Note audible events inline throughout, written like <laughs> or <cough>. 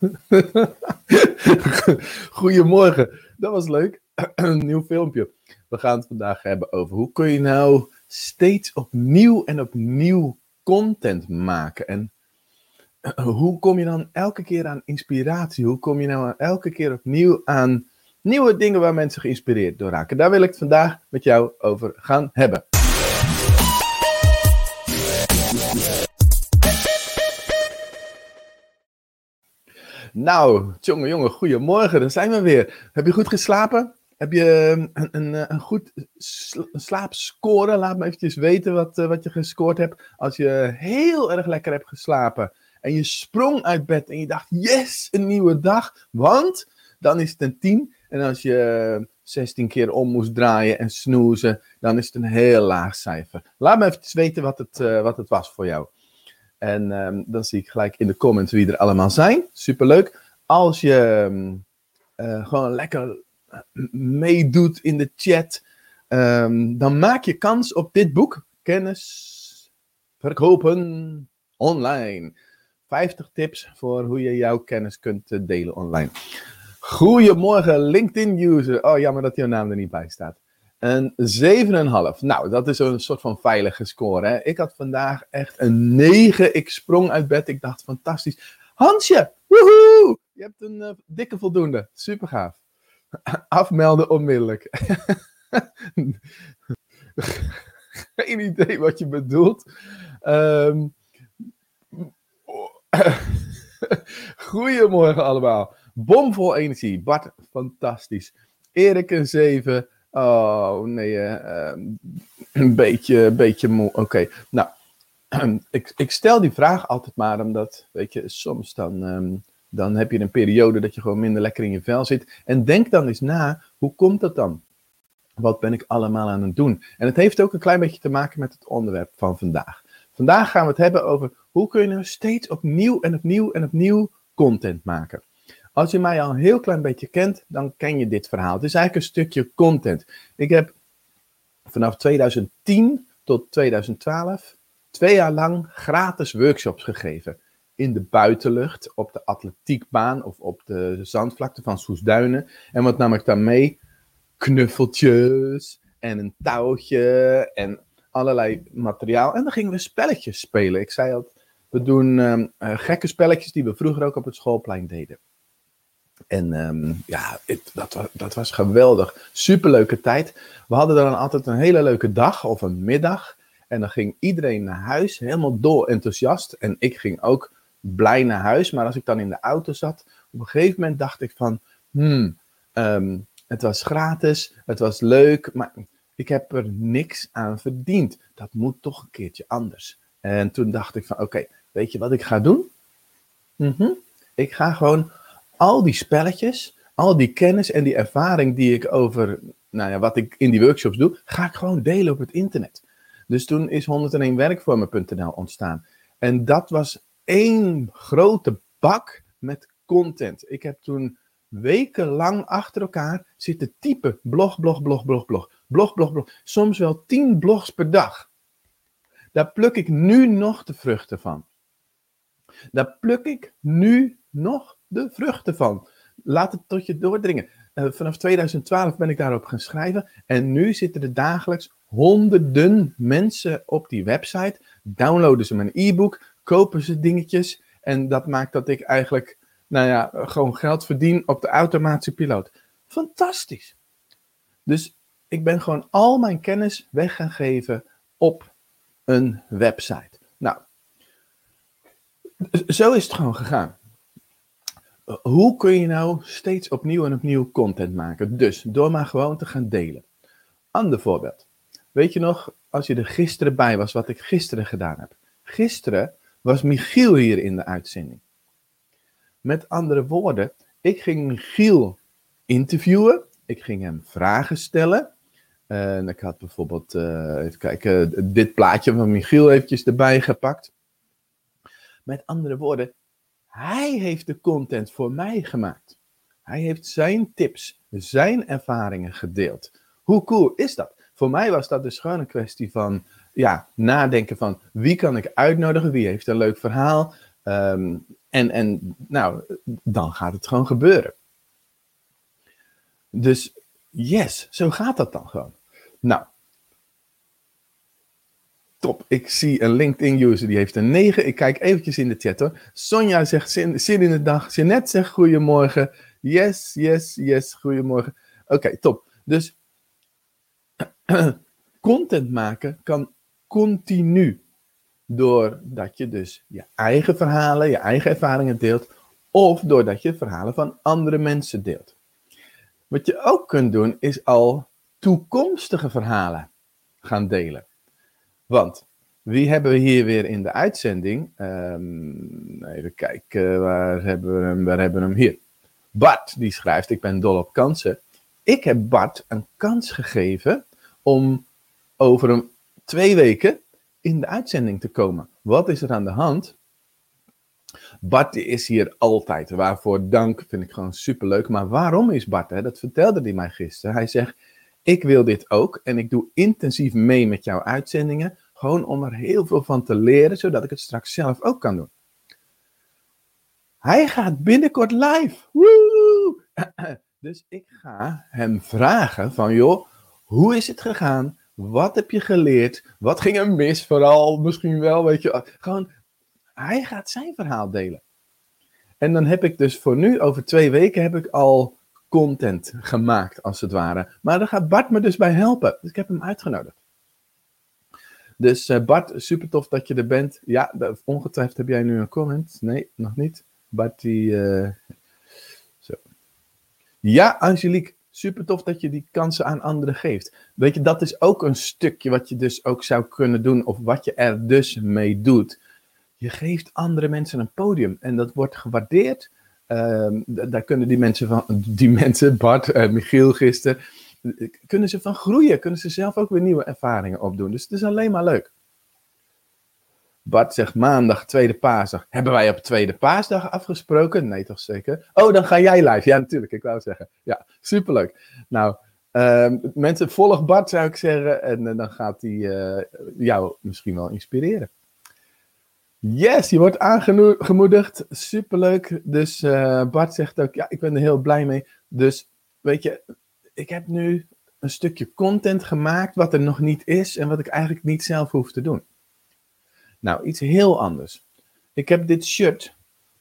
<laughs> Goedemorgen, dat was leuk. <clears throat> Een nieuw filmpje. We gaan het vandaag hebben over hoe kun je nou steeds opnieuw en opnieuw content maken. En hoe kom je dan elke keer aan inspiratie? Hoe kom je nou elke keer opnieuw aan nieuwe dingen waar mensen geïnspireerd door raken? Daar wil ik het vandaag met jou over gaan hebben. Nou, jongen, jongen, goedemorgen. Daar zijn we weer. Heb je goed geslapen? Heb je ehm, een, een, een goed slaapscore? Laat me eventjes weten wat, eh, wat je gescoord hebt. Als je heel erg lekker hebt geslapen en je sprong uit bed en je dacht, yes, een nieuwe dag. Want dan is het een 10. En als je 16 keer om moest draaien en snoezen, dan is het een heel laag cijfer. Laat me even weten wat het, uh, wat het was voor jou. En um, dan zie ik gelijk in de comments wie er allemaal zijn. Superleuk. Als je uh, gewoon lekker eh, meedoet in de chat, um, dan maak je kans op dit boek. Kennis verkopen online. 50 tips voor hoe je jouw kennis kunt delen online. Goedemorgen, LinkedIn-user. Oh, jammer dat jouw naam er niet bij staat. Een 7,5. Nou, dat is een soort van veilige score. Hè? Ik had vandaag echt een 9. Ik sprong uit bed. Ik dacht, fantastisch. Hansje, woehoe! Je hebt een uh, dikke voldoende. Super gaaf. <laughs> Afmelden onmiddellijk. <laughs> Geen idee wat je bedoelt. <laughs> Um... Goedemorgen allemaal. Bomvol energie. Bart, fantastisch. Erik een 7. Oh, nee, uh, een beetje, beetje moe. Oké, nou, <clears throat> ik, ik stel die vraag altijd maar omdat, weet je, soms dan, um, dan heb je een periode dat je gewoon minder lekker in je vel zit. En denk dan eens na, hoe komt dat dan? Wat ben ik allemaal aan het doen? En het heeft ook een klein beetje te maken met het onderwerp van vandaag. Vandaag gaan we het hebben over hoe kun je nou steeds opnieuw en opnieuw en opnieuw content maken. Als je mij al een heel klein beetje kent, dan ken je dit verhaal. Het is eigenlijk een stukje content. Ik heb vanaf 2010 tot 2012 twee jaar lang gratis workshops gegeven. In de buitenlucht, op de atletiekbaan of op de zandvlakte van Soesduinen. En wat nam ik dan mee? Knuffeltjes en een touwtje en allerlei materiaal. En dan gingen we spelletjes spelen. Ik zei al, we doen uh, gekke spelletjes die we vroeger ook op het schoolplein deden. En um, ja, het, dat, dat was geweldig. Superleuke tijd. We hadden dan altijd een hele leuke dag of een middag. En dan ging iedereen naar huis, helemaal dol enthousiast. En ik ging ook blij naar huis. Maar als ik dan in de auto zat, op een gegeven moment dacht ik van... Hmm, um, het was gratis, het was leuk, maar ik heb er niks aan verdiend. Dat moet toch een keertje anders. En toen dacht ik van, oké, weet je wat ik ga doen? -hmm. Ik ga gewoon al die spelletjes, al die kennis en die ervaring die ik over, nou ja, wat ik in die workshops doe, ga ik gewoon delen op het internet. Dus toen is 101werkvormen.nl ontstaan. En dat was één grote bak met content. Ik heb toen wekenlang achter elkaar zitten typen. Blog, blog, blog, blog, blog. Blog, blog, blog. Soms wel tien blogs per dag. Daar pluk ik nu nog de vruchten van. Daar pluk ik nu nog de vruchten van. Laat het tot je doordringen. Uh, vanaf 2012 ben ik daarop gaan schrijven. En nu zitten er dagelijks honderden mensen op die website. Downloaden ze mijn e-book, kopen ze dingetjes. En dat maakt dat ik eigenlijk, nou ja, gewoon geld verdien op de automatische piloot. Fantastisch. Dus ik ben gewoon al mijn kennis weg gaan geven op een website. Nou, zo is het gewoon gegaan hoe kun je nou steeds opnieuw en opnieuw content maken? Dus door maar gewoon te gaan delen. Ander voorbeeld. Weet je nog, als je er gisteren bij was, wat ik gisteren gedaan heb? Gisteren was Michiel hier in de uitzending. Met andere woorden, ik ging Michiel interviewen. Ik ging hem vragen stellen. En ik had bijvoorbeeld, uh, even kijken, dit plaatje van Michiel eventjes erbij gepakt. Met andere woorden, hij heeft de content voor mij gemaakt. Hij heeft zijn tips, zijn ervaringen gedeeld. Hoe cool is dat? Voor mij was dat dus gewoon een kwestie van ja, nadenken van wie kan ik uitnodigen, wie heeft een leuk verhaal. Um, En, en nou, dan gaat het gewoon gebeuren. Dus yes, zo gaat dat dan gewoon. Nou, top. Ik zie een LinkedIn-user die heeft een 9. Ik kijk eventjes in de chat hoor. Sonja zegt zin, zin in de dag. Jeanette zegt goedemorgen. Yes, yes, yes, goedemorgen. Oké, top. Dus <clears throat> content maken kan continu. Doordat je dus je eigen verhalen, je eigen ervaringen deelt. Of doordat je verhalen van andere mensen deelt. Wat je ook kunt doen, is al toekomstige verhalen gaan delen. Want wie hebben we hier weer in de uitzending? Um, even kijken, waar hebben we hem? Waar hebben hem? Hier. Bart, die schrijft, ik ben dol op kansen. Ik heb Bart een kans gegeven om over een, twee weken in de uitzending te komen. Wat is er aan de hand? Bart is hier altijd. Waarvoor dank vind ik gewoon superleuk. Maar waarom is Bart? Hè? Dat vertelde hij mij gisteren. Hij zegt, ik wil dit ook en ik doe intensief mee met jouw uitzendingen. Gewoon om er heel veel van te leren, zodat ik het straks zelf ook kan doen. Hij gaat binnenkort live. <clears throat> Dus ik ga hem vragen van, joh, hoe is het gegaan? Wat heb je geleerd? Wat ging er mis? Vooral misschien wel, weet je. Gewoon, hij gaat zijn verhaal delen. En dan heb ik dus voor nu, over twee weken, heb ik al content gemaakt, als het ware. Maar daar gaat Bart me dus bij helpen. Dus ik heb hem uitgenodigd. Dus uh, Bart, super tof dat je er bent. Ja, ongetwijfeld heb jij nu een comment. Nee, nog niet. Bart, die. Uh... Zo. Ja, Angelique, super tof dat je die kansen aan anderen geeft. Weet je, dat is ook een stukje wat je dus ook zou kunnen doen, of wat je er dus mee doet. Je geeft andere mensen een podium en dat wordt gewaardeerd. Uh, daar kunnen die mensen van, <laughs> die mensen, Bart, uh, Michiel gisteren, kunnen ze van groeien. Kunnen ze zelf ook weer nieuwe ervaringen opdoen. Dus het is alleen maar leuk. Bart zegt maandag, tweede paasdag. Hebben wij op tweede paasdag afgesproken? Nee, toch zeker? Oh, dan ga jij live. Ja, natuurlijk. Ik wou zeggen. Ja, superleuk. Nou, uh, mensen, volg Bart zou ik zeggen. En uh, dan gaat hij uh, jou misschien wel inspireren. Yes, je wordt aangemoedigd. Superleuk. Dus uh, Bart zegt ook, ja, ik ben er heel blij mee. Dus, weet je, ik heb nu een stukje content gemaakt wat er nog niet is en wat ik eigenlijk niet zelf hoef te doen. Nou, iets heel anders. Ik heb dit shirt.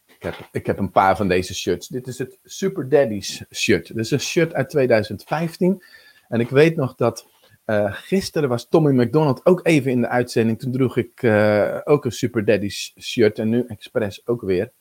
Ik heb, ik heb een paar van deze shirts. Dit is het Super Daddy's shirt. Dit is een shirt uit 2015. En ik weet nog dat uh, gisteren was Tommy McDonald ook even in de uitzending. Toen droeg ik uh, ook een Super Daddy's shirt. En nu expres ook weer.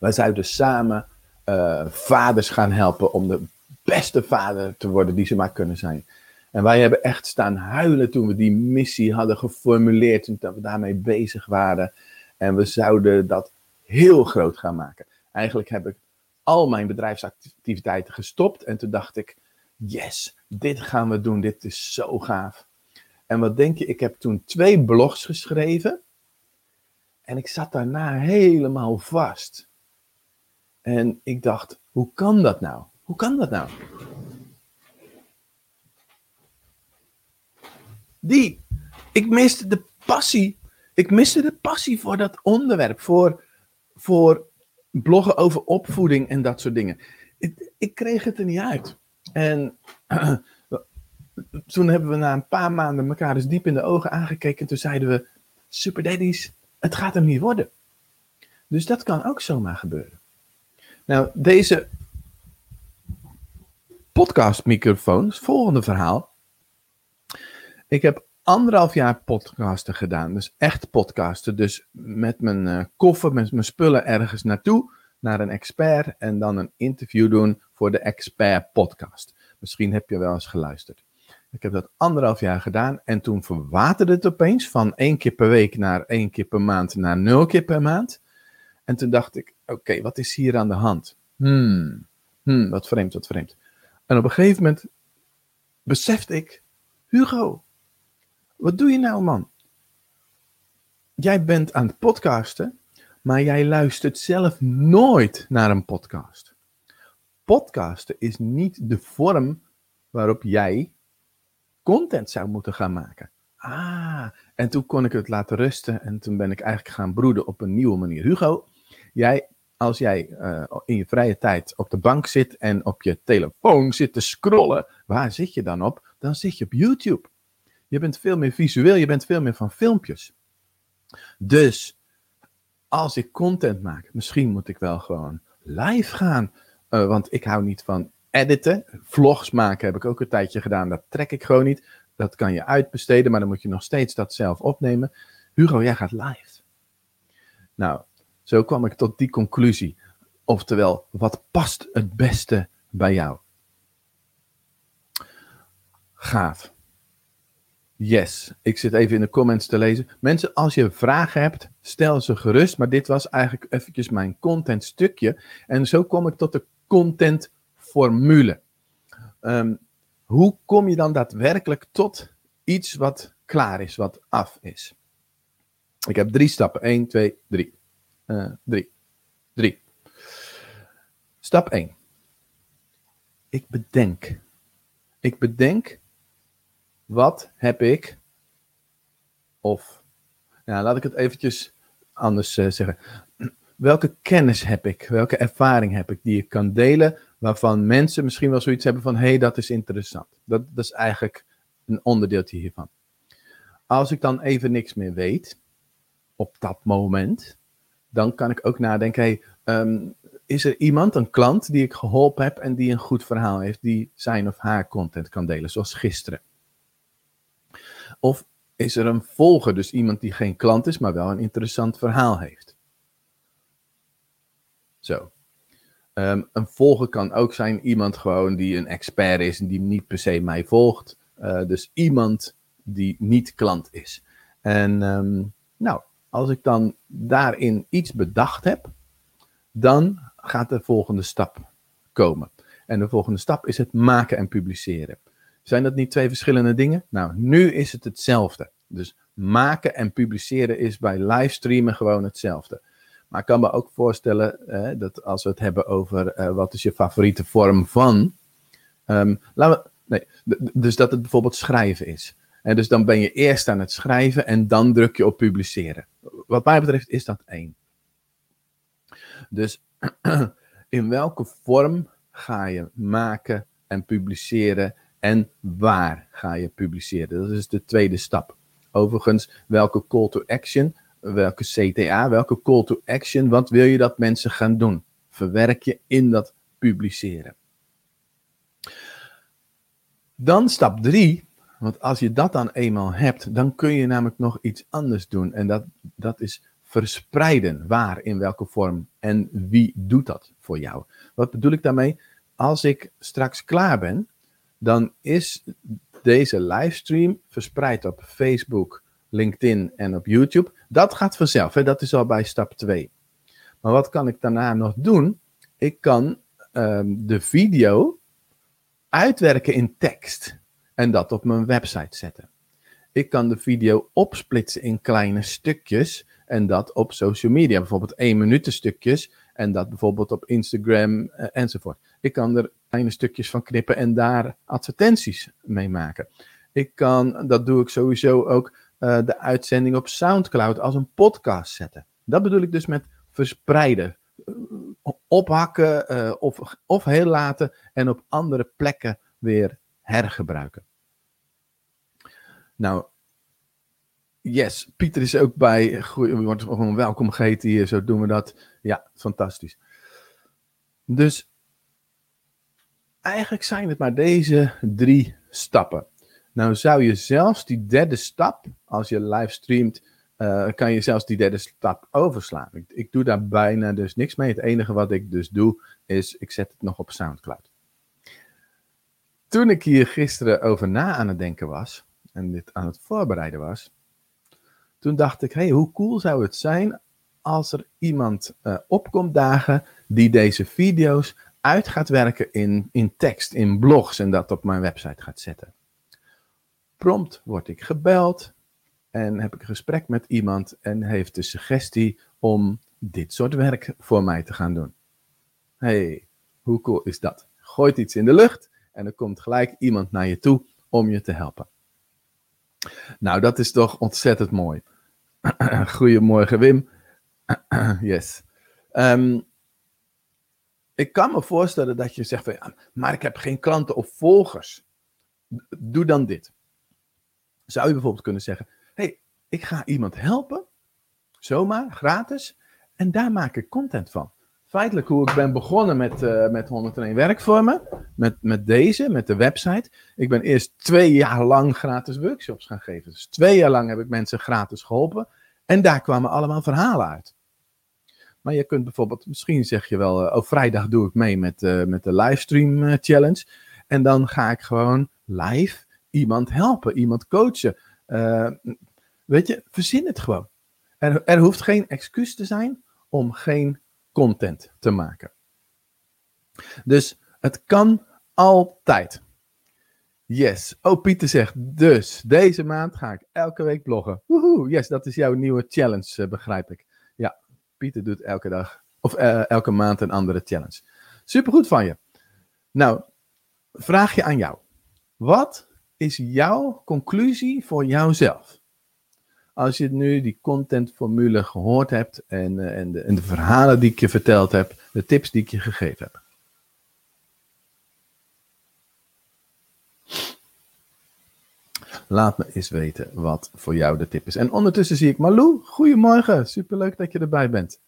Wij zouden samen uh, vaders gaan helpen om de beste vader te worden die ze maar kunnen zijn. En wij hebben echt staan huilen toen we die missie hadden geformuleerd en dat we daarmee bezig waren. En we zouden dat heel groot gaan maken. Eigenlijk heb ik al mijn bedrijfsactiviteiten gestopt en toen dacht ik, yes, dit gaan we doen, dit is zo gaaf. En wat denk je, ik heb toen twee blogs geschreven en ik zat daarna helemaal vast. En ik dacht, hoe kan dat nou? Hoe kan dat nou? Die, ik miste de passie. Ik miste de passie voor dat onderwerp, voor, voor bloggen over opvoeding en dat soort dingen. Ik, ik kreeg het er niet uit. En <clears throat> toen hebben we na een paar maanden elkaar dus diep in de ogen aangekeken. En toen zeiden we, super daddies, het gaat hem niet worden. Dus dat kan ook zomaar gebeuren. Nou, deze podcastmicrofoons, volgende verhaal. Ik heb anderhalf jaar podcasten gedaan. Dus echt podcasten. Dus met mijn uh, koffer, met mijn spullen ergens naartoe. Naar een expert. En dan een interview doen voor de expert podcast. Misschien heb je wel eens geluisterd. Ik heb dat anderhalf jaar gedaan. En toen verwaterde het opeens van één keer per week naar één keer per maand naar nul keer per maand. En toen dacht ik, oké, wat is hier aan de hand? Hmm, hmm, wat vreemd, wat vreemd. En op een gegeven moment besefte ik, Hugo, wat doe je nou man? Jij bent aan het podcasten, maar jij luistert zelf nooit naar een podcast. Podcasten is niet de vorm waarop jij content zou moeten gaan maken. Ah, en toen kon ik het laten rusten en toen ben ik eigenlijk gaan broeden op een nieuwe manier. Hugo, jij, als jij eh, in je vrije tijd op de bank zit en op je telefoon zit te scrollen, waar zit je dan op? Dan zit je op YouTube. Je bent veel meer visueel, je bent veel meer van filmpjes. Dus als ik content maak, misschien moet ik wel gewoon live gaan. Uh, want ik hou niet van editen. Vlogs maken heb ik ook een tijdje gedaan. Dat trek ik gewoon niet. Dat kan je uitbesteden, maar dan moet je nog steeds dat zelf opnemen. Hugo, jij gaat live. Nou, zo kwam ik tot die conclusie. Oftewel, wat past het beste bij jou? Gaaf. Yes, ik zit even in de comments te lezen. Mensen, als je vragen hebt, stel ze gerust. Maar dit was eigenlijk eventjes mijn content stukje. En zo kom ik tot de contentformule. Um, hoe kom je dan daadwerkelijk tot iets wat klaar is, wat af is? Ik heb drie stappen. 1, 2, 3. 3. 3. Stap 1. Ik bedenk. Ik bedenk wat heb ik of laat ik het eventjes anders uh, zeggen. Welke kennis heb ik? Welke ervaring heb ik die ik kan delen waarvan mensen misschien wel zoiets hebben van hé, hey, dat is interessant. Dat, dat is eigenlijk een onderdeeltje hiervan. Als ik dan even niks meer weet op dat moment, dan kan ik ook nadenken, hey, um, is er iemand, een klant die ik geholpen heb en die een goed verhaal heeft, die zijn of haar content kan delen, zoals gisteren. Of is er een volger, dus iemand die geen klant is, maar wel een interessant verhaal heeft. Zo. Um, een volger kan ook zijn iemand gewoon die een expert is en die niet per se mij volgt. Uh, dus iemand die niet klant is. En um, nou, als ik dan daarin iets bedacht heb, dan gaat de volgende stap komen. En de volgende stap is het maken en publiceren. Zijn dat niet twee verschillende dingen? Nou, nu is het hetzelfde. Dus maken en publiceren is bij livestreamen gewoon hetzelfde. Maar ik kan me ook voorstellen dat als we het hebben over uh, wat is je favoriete vorm van. Um, laten nee, dus dat het bijvoorbeeld schrijven is. Dus dan ben je eerst aan het schrijven en dan druk je op publiceren. Wat mij betreft is dat één. Dus <clears throat> in welke vorm ga je maken en publiceren en waar ga je publiceren? Dat is de tweede stap. Overigens, welke call to action, welke CTA, welke call to action, wat wil je dat mensen gaan doen? Verwerk je in dat publiceren. Dan stap 3, want als je dat dan eenmaal hebt, dan kun je namelijk nog iets anders doen. En dat, dat is verspreiden. Waar, in welke vorm en wie doet dat voor jou? Wat bedoel ik daarmee? Als ik straks klaar ben, dan is deze livestream verspreid op Facebook, LinkedIn en op YouTube. Dat gaat vanzelf, hè? dat is al bij stap 2. Maar wat kan ik daarna nog doen? Ik kan um, de video uitwerken in tekst en dat op mijn website zetten. Ik kan de video opsplitsen in kleine stukjes en dat op social media, bijvoorbeeld 1 minuten stukjes en dat bijvoorbeeld op Instagram uh, enzovoort. Ik kan er kleine stukjes van knippen en daar advertenties mee maken. Ik kan, dat doe ik sowieso ook, uh, de uitzending op SoundCloud als een podcast zetten. Dat bedoel ik dus met verspreiden. Uh, ophakken of, of heel laten en op andere plekken weer hergebruiken. Nou, yes, Pieter is ook bij. Wordt gewoon welkom geheten hier, zo doen we dat. Ja, fantastisch. Dus eigenlijk zijn het maar deze drie stappen. Nou zou je zelfs die derde stap, als je live streamt, uh, kan je zelfs die derde stap overslaan. Ik, ik, doe daar bijna dus niks mee. Het enige wat ik dus doe, is ik zet het nog op Soundcloud. Toen ik hier gisteren over na aan het denken was, en dit aan het voorbereiden was, toen dacht ik, hey, hoe cool zou het zijn als er iemand uh, opkomt dagen die deze video's uit gaat werken in, in tekst, in blogs en dat op mijn website gaat zetten. Prompt word ik gebeld en heb ik een gesprek met iemand en heeft de suggestie om dit soort werk voor mij te gaan doen. hey, hoe cool is dat? Gooit iets in de lucht en er komt gelijk iemand naar je toe om je te helpen. Nou, dat is toch ontzettend mooi. <clears throat> Goedemorgen, Wim. <clears throat> yes. Ehm, ik kan me voorstellen dat je zegt van, maar ik heb geen klanten of volgers. Doe dan dit. Zou je bijvoorbeeld kunnen zeggen, hey, ik ga iemand helpen, zomaar, gratis, en daar maak ik content van. Feitelijk hoe ik ben begonnen met, uh, met 101 werkvormen, met, met deze, met de website. Ik ben eerst twee jaar lang gratis workshops gaan geven. Dus twee jaar lang heb ik mensen gratis geholpen. En daar kwamen allemaal verhalen uit. Maar je kunt bijvoorbeeld, misschien zeg je wel, uh, oh vrijdag doe ik mee met, uh, met de livestream challenge. En dan ga ik gewoon live iemand helpen, iemand coachen. weet je, verzin het gewoon. Er, er hoeft geen excuus te zijn om geen content te maken. Dus het kan altijd. Yes. Oh, Pieter zegt, dus deze maand ga ik elke week bloggen. Woehoe, yes, dat is jouw nieuwe challenge, uh, begrijp ik. Ja, Pieter doet elke dag, of uh, elke maand een andere challenge. Supergoed van je. Nou, vraag je aan jou. Wat is jouw conclusie voor jouzelf? Als je nu die contentformule gehoord hebt en, uh, en, de, en de verhalen die ik je verteld heb, de tips die ik je gegeven heb. Laat me eens weten wat voor jou de tip is. En ondertussen zie ik Malou. Goedemorgen, superleuk dat je erbij bent.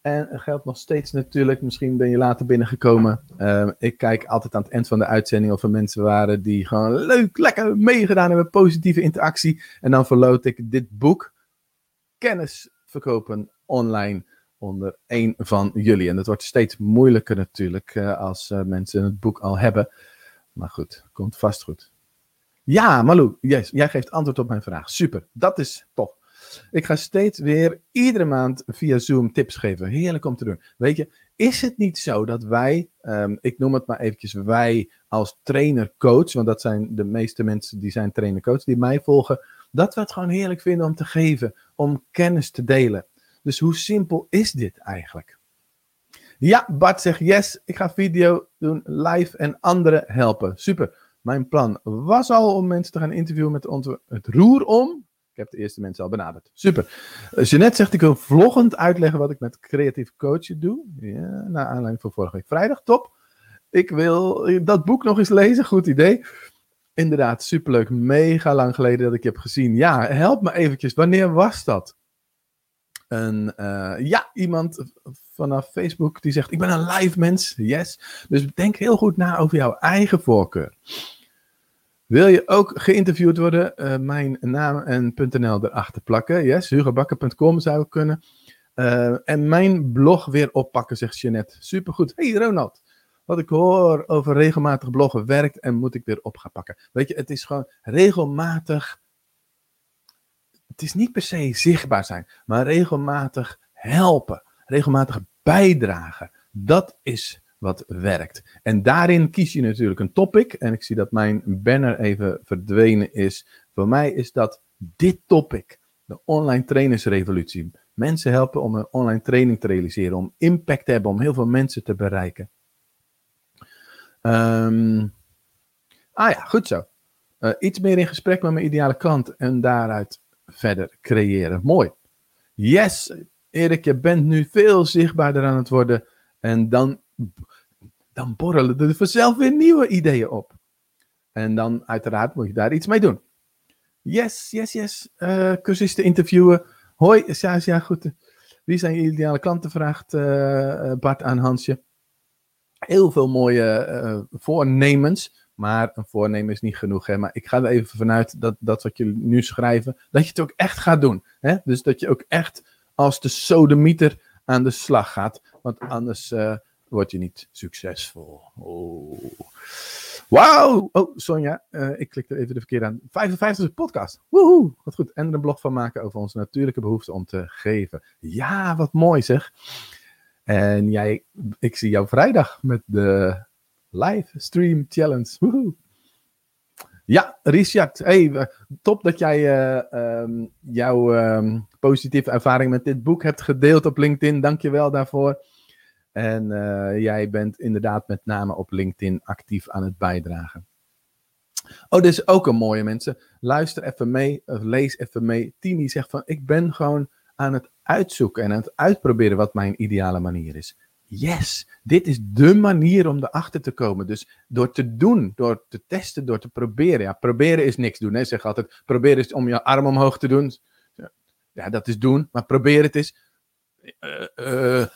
En geldt nog steeds natuurlijk, misschien ben je later binnengekomen. Uh, ik kijk altijd aan het eind van de uitzending of er mensen waren die gewoon leuk, lekker meegedaan hebben, positieve interactie. En dan verloot ik dit boek, Kennis verkopen online, onder één van jullie. En dat wordt steeds moeilijker natuurlijk uh, als uh, mensen het boek al hebben. Maar goed, komt vast goed. Ja, Malou, yes, jij geeft antwoord op mijn vraag. Super, dat is tof. Ik ga steeds weer iedere maand via Zoom tips geven. Heerlijk om te doen. Weet je, is het niet zo dat wij, um, ik noem het maar eventjes wij als trainer-coach, want dat zijn de meeste mensen die zijn trainer-coach, die mij volgen, dat we het gewoon heerlijk vinden om te geven, om kennis te delen. Dus hoe simpel is dit eigenlijk? Ja, Bart zegt yes, ik ga video doen, live en anderen helpen. Super. Mijn plan was al om mensen te gaan interviewen met het roer om. Ik heb de eerste mensen al benaderd. Super. Uh, Jeanette zegt, ik wil vloggend uitleggen wat ik met creatief coachen doe. Ja, naar aanleiding van vorige week vrijdag. Top. Ik wil dat boek nog eens lezen. Goed idee. Inderdaad, superleuk. Mega lang geleden dat ik heb gezien. Ja, help me eventjes. Wanneer was dat? En uh, ja, iemand vanaf Facebook die zegt: Ik ben een live mens. Yes. Dus denk heel goed na over jouw eigen voorkeur. Wil je ook geïnterviewd worden? Uh, mijn naam en .nl erachter plakken. Yes, hugobakker.com zou kunnen. Uh, en mijn blog weer oppakken, zegt Jeanette. Supergoed. Hey Ronald, wat ik hoor over regelmatig bloggen werkt en moet ik weer op gaan pakken. Weet je, het is gewoon regelmatig. Het is niet per se zichtbaar zijn, maar regelmatig helpen. Regelmatig bijdragen. Dat is wat werkt. En daarin kies je natuurlijk een topic. En ik zie dat mijn banner even verdwenen is. Voor mij is dat dit topic. De online trainersrevolutie. Mensen helpen om een online training te realiseren. Om impact te hebben. Om heel veel mensen te bereiken. Um, ah ja, goed zo. Uh, iets meer in gesprek met mijn ideale klant. En daaruit verder creëren. Mooi. Yes, Erik, je bent nu veel zichtbaarder aan het worden. En dan dan borrelen er vanzelf weer nieuwe ideeën op. En dan uiteraard moet je daar iets mee doen. Yes, yes, yes. Uh, cursisten interviewen. Hoi, ja, goed. Wie zijn je ideale klanten? Vraagt uh, Bart aan Hansje. Heel veel mooie uh, voornemens. Maar een voornemen is niet genoeg. Hè? Maar ik ga er even vanuit dat dat wat jullie nu schrijven, dat je het ook echt gaat doen. Hè? Dus dat je ook echt als de sodemieter aan de slag gaat. Want anders word je niet succesvol. Oh. Wauw! Oh, Sonja, uh, ik klik er even de verkeerde aan. 55 podcast. Woehoe! Wat goed. En een blog van maken over onze natuurlijke behoefte om te geven. Ja, wat mooi zeg. En jij, ik zie jou vrijdag met de livestream challenge. Woehoe! Ja, Richard. Hey, top dat jij uh, um, jouw um, positieve ervaring met dit boek hebt gedeeld op LinkedIn. Dank je wel daarvoor. En uh, jij bent inderdaad met name op LinkedIn actief aan het bijdragen. Oh, dit is ook een mooie mensen. Luister even mee, of lees even mee. Tini zegt van, ik ben gewoon aan het uitzoeken en aan het uitproberen wat mijn ideale manier is. Yes, dit is de manier om erachter te komen. Dus door te doen, door te testen, door te proberen. Ja, proberen is niks doen. Hè. Zeg altijd, proberen is om je arm omhoog te doen. Ja, dat is doen, maar proberen het is. Uh,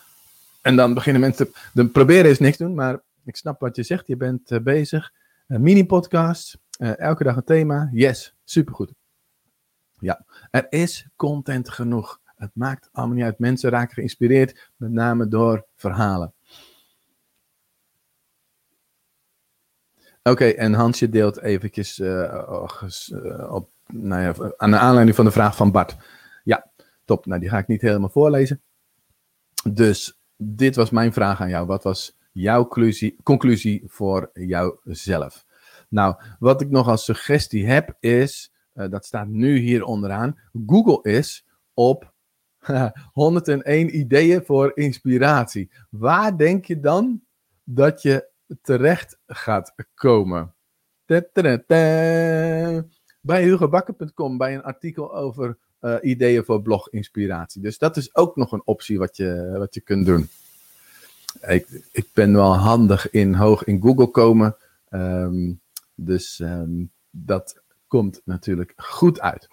en dan beginnen mensen. Te, proberen is niks doen, maar ik snap wat je zegt. Je bent uh, bezig. Mini-podcast, elke dag een thema. Yes, supergoed. Ja, er is content genoeg. Het maakt allemaal niet uit. Mensen raken geïnspireerd, met name door verhalen. Oké, en Hansje deelt eventjes uh, op, nou ja, aan de aanleiding van de vraag van Bart. Ja, top. Nou, die ga ik niet helemaal voorlezen. Dus dit was mijn vraag aan jou. Wat was jouw conclusie, conclusie voor jouzelf? Nou, wat ik nog als suggestie heb is, uh, dat staat nu hier onderaan, Google is op <laughs> 101 ideeën voor inspiratie. Waar denk je dan dat je terecht gaat komen? Bij hugobakker.com, bij een artikel over uh, ideeën voor bloginspiratie. Dus dat is ook nog een optie wat je, wat je kunt doen. Ik, ik ben wel handig in hoog in Google komen. Um, dus um, dat komt natuurlijk goed uit.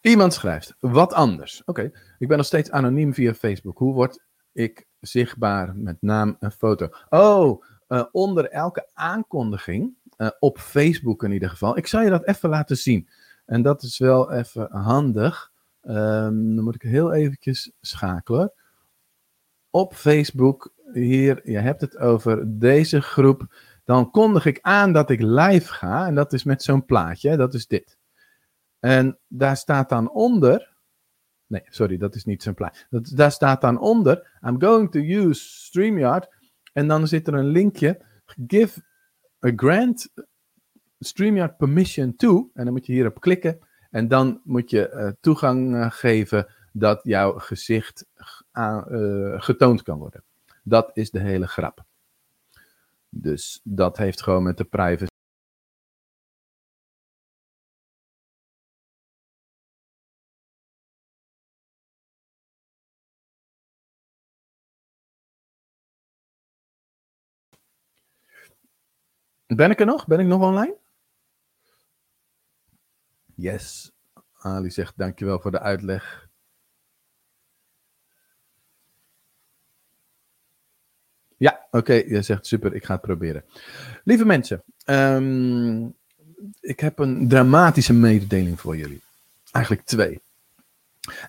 Iemand schrijft, wat anders. Oké, ik ben nog steeds anoniem via Facebook. Hoe word ik zichtbaar met naam en foto? Oh, uh, onder elke aankondiging, uh, op Facebook in ieder geval. Ik zal je dat even laten zien. En dat is wel even handig. Um, dan moet ik heel eventjes schakelen. Op Facebook, hier, je hebt het over deze groep. Dan kondig ik aan dat ik live ga. En dat is met zo'n plaatje, dat is dit. En daar staat dan onder. Nee, sorry, dat is niet zijn plaatje. Dat, daar staat dan onder. I'm going to use StreamYard. En dan zit er een linkje. Give grant StreamYard permission to. En dan moet je hierop klikken. En dan moet je uh, toegang uh, geven dat jouw gezicht uh, getoond kan worden. Dat is de hele grap. Dus dat heeft gewoon met de privacy. Ben ik er nog? Ben ik nog online? Yes. Ali zegt dankjewel voor de uitleg. Ja, oké. Okay. Je zegt super, ik ga het proberen. Lieve mensen, um, ik heb een dramatische mededeling voor jullie. Eigenlijk twee.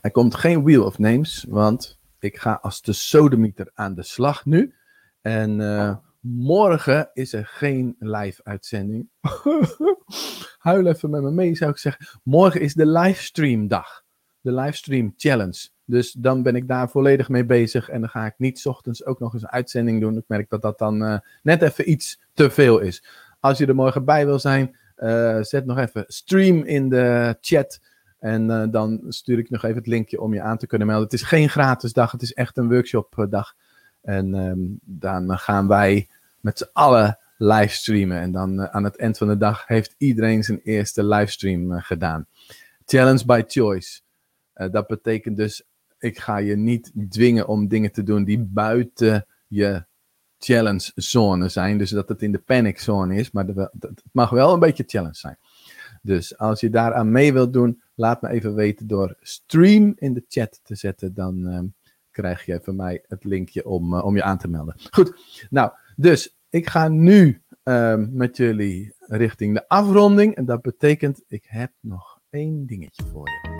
Er komt geen Wheel of Names, want ik ga als de sodemieter aan de slag nu. En uh, Morgen is er geen live uitzending. <laughs> Huil even met me mee, zou ik zeggen. Morgen is de livestream dag. De livestream challenge. Dus dan ben ik daar volledig mee bezig. En dan ga ik niet ochtends ook nog eens een uitzending doen. Ik merk dat dat dan uh, net even iets te veel is. Als je er morgen bij wil zijn, uh, zet nog even stream in de chat. En uh, dan stuur ik nog even het linkje om je aan te kunnen melden. Het is geen gratis dag, het is echt een workshop dag. En um, dan gaan wij met z'n allen livestreamen. En dan uh, aan het eind van de dag heeft iedereen zijn eerste livestream uh, gedaan. Challenge by choice. Uh, dat betekent dus, ik ga je niet dwingen om dingen te doen die buiten je challenge zone zijn. Dus dat het in de panic zone is, maar het mag wel een beetje challenge zijn. Dus als je daaraan mee wilt doen, laat me even weten door stream in de chat te zetten. Dan uh, krijg je van mij het linkje om, uh, om je aan te melden. Goed, nou, dus ik ga nu uh, met jullie richting de afronding. En dat betekent, ik heb nog één dingetje voor je.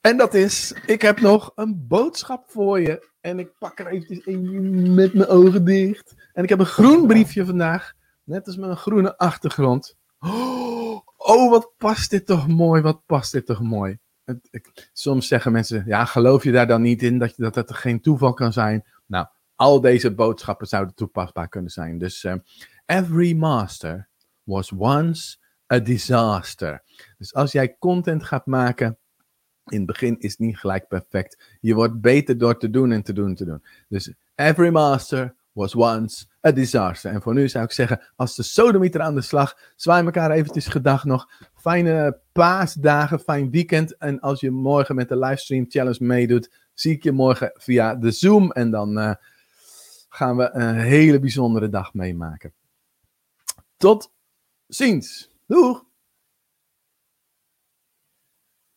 En dat is, ik heb nog een boodschap voor je. En ik pak er eventjes een met mijn ogen dicht. En ik heb een groen briefje vandaag. Net als met een groene achtergrond. Oh, wat past dit toch mooi, wat past dit toch mooi. soms zeggen mensen, ja, geloof je daar dan niet in dat, dat het geen toeval kan zijn? Nou, al deze boodschappen zouden toepasbaar kunnen zijn. Dus uh, every master was once a disaster. Dus als jij content gaat maken In het begin is het niet gelijk perfect. Je wordt beter door te doen en te doen en te doen. Dus every master was once a disaster. En voor nu zou ik zeggen, als de sodemieter aan de slag, zwaai elkaar eventjes gedag nog. Fijne paasdagen, fijn weekend. En als je morgen met de livestream challenge meedoet, zie ik je morgen via de Zoom. En dan uh, gaan we een hele bijzondere dag meemaken. Tot ziens. Doeg!